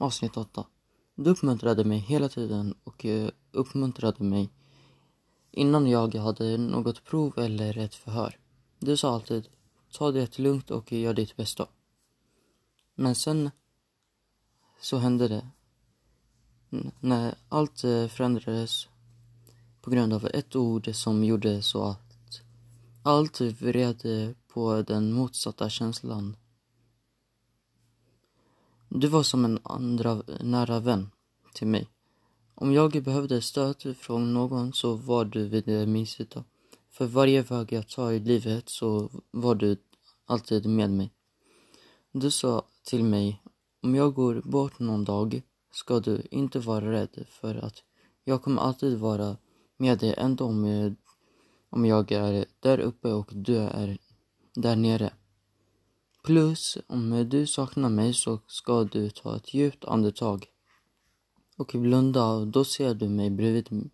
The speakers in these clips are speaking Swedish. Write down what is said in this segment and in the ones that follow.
Avsnitt 8. Du uppmuntrade mig hela tiden och eh, uppmuntrade mig innan jag hade något prov eller ett förhör. Du sa alltid, ta det lugnt och gör ditt bästa. Men sen så hände det. N- när allt eh, förändrades på grund av ett ord som gjorde så att allt vred på den motsatta känslan. Du var som en andra nära vän till mig. Om jag behövde stöd från någon så var du vid min sida. För varje väg jag tar i livet så var du alltid med mig. Du sa till mig, om jag går bort någon dag ska du inte vara rädd för att jag kommer alltid vara med dig ändå om, jag- om jag är där uppe och du är där nere. Plus, om du saknar mig så ska du ta ett djupt andetag och blunda och då ser du mig bredvid,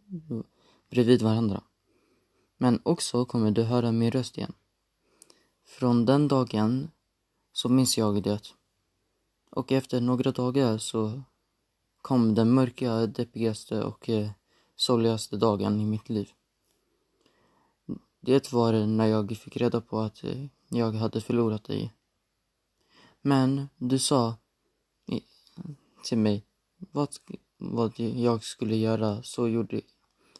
bredvid varandra. Men också kommer du höra min röst igen. Från den dagen så minns jag det. Och efter några dagar så kom den mörka, deppigaste och eh, sorgligaste dagen i mitt liv. Det var när jag fick reda på att eh, jag hade förlorat dig. Men du sa till mig vad, vad jag skulle göra, så gjorde,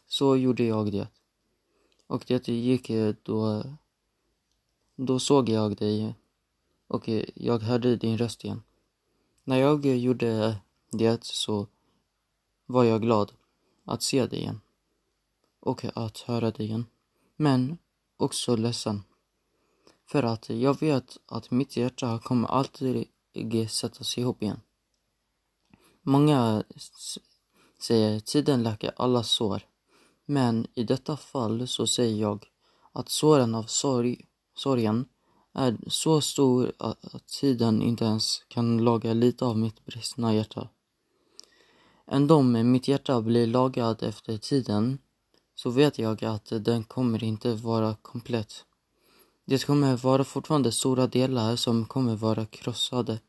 så gjorde jag det. Och det gick eh, då, då såg jag dig och eh, jag hörde din röst igen. När jag gjorde det så var jag glad att se dig igen och att höra dig igen. Men också ledsen. För att jag vet att mitt hjärta kommer alltid sättas ihop igen. Många säger tiden läker alla sår. Men i detta fall så säger jag att såren av sorg, sorgen är så stor att, tiden inte ens kan laga lite av mitt bristna hjärta. Ändå om mitt hjärta blir lagat efter tiden så vet jag att den kommer inte vara komplett. Det kommer vara fortfarande stora delar som kommer vara krossade.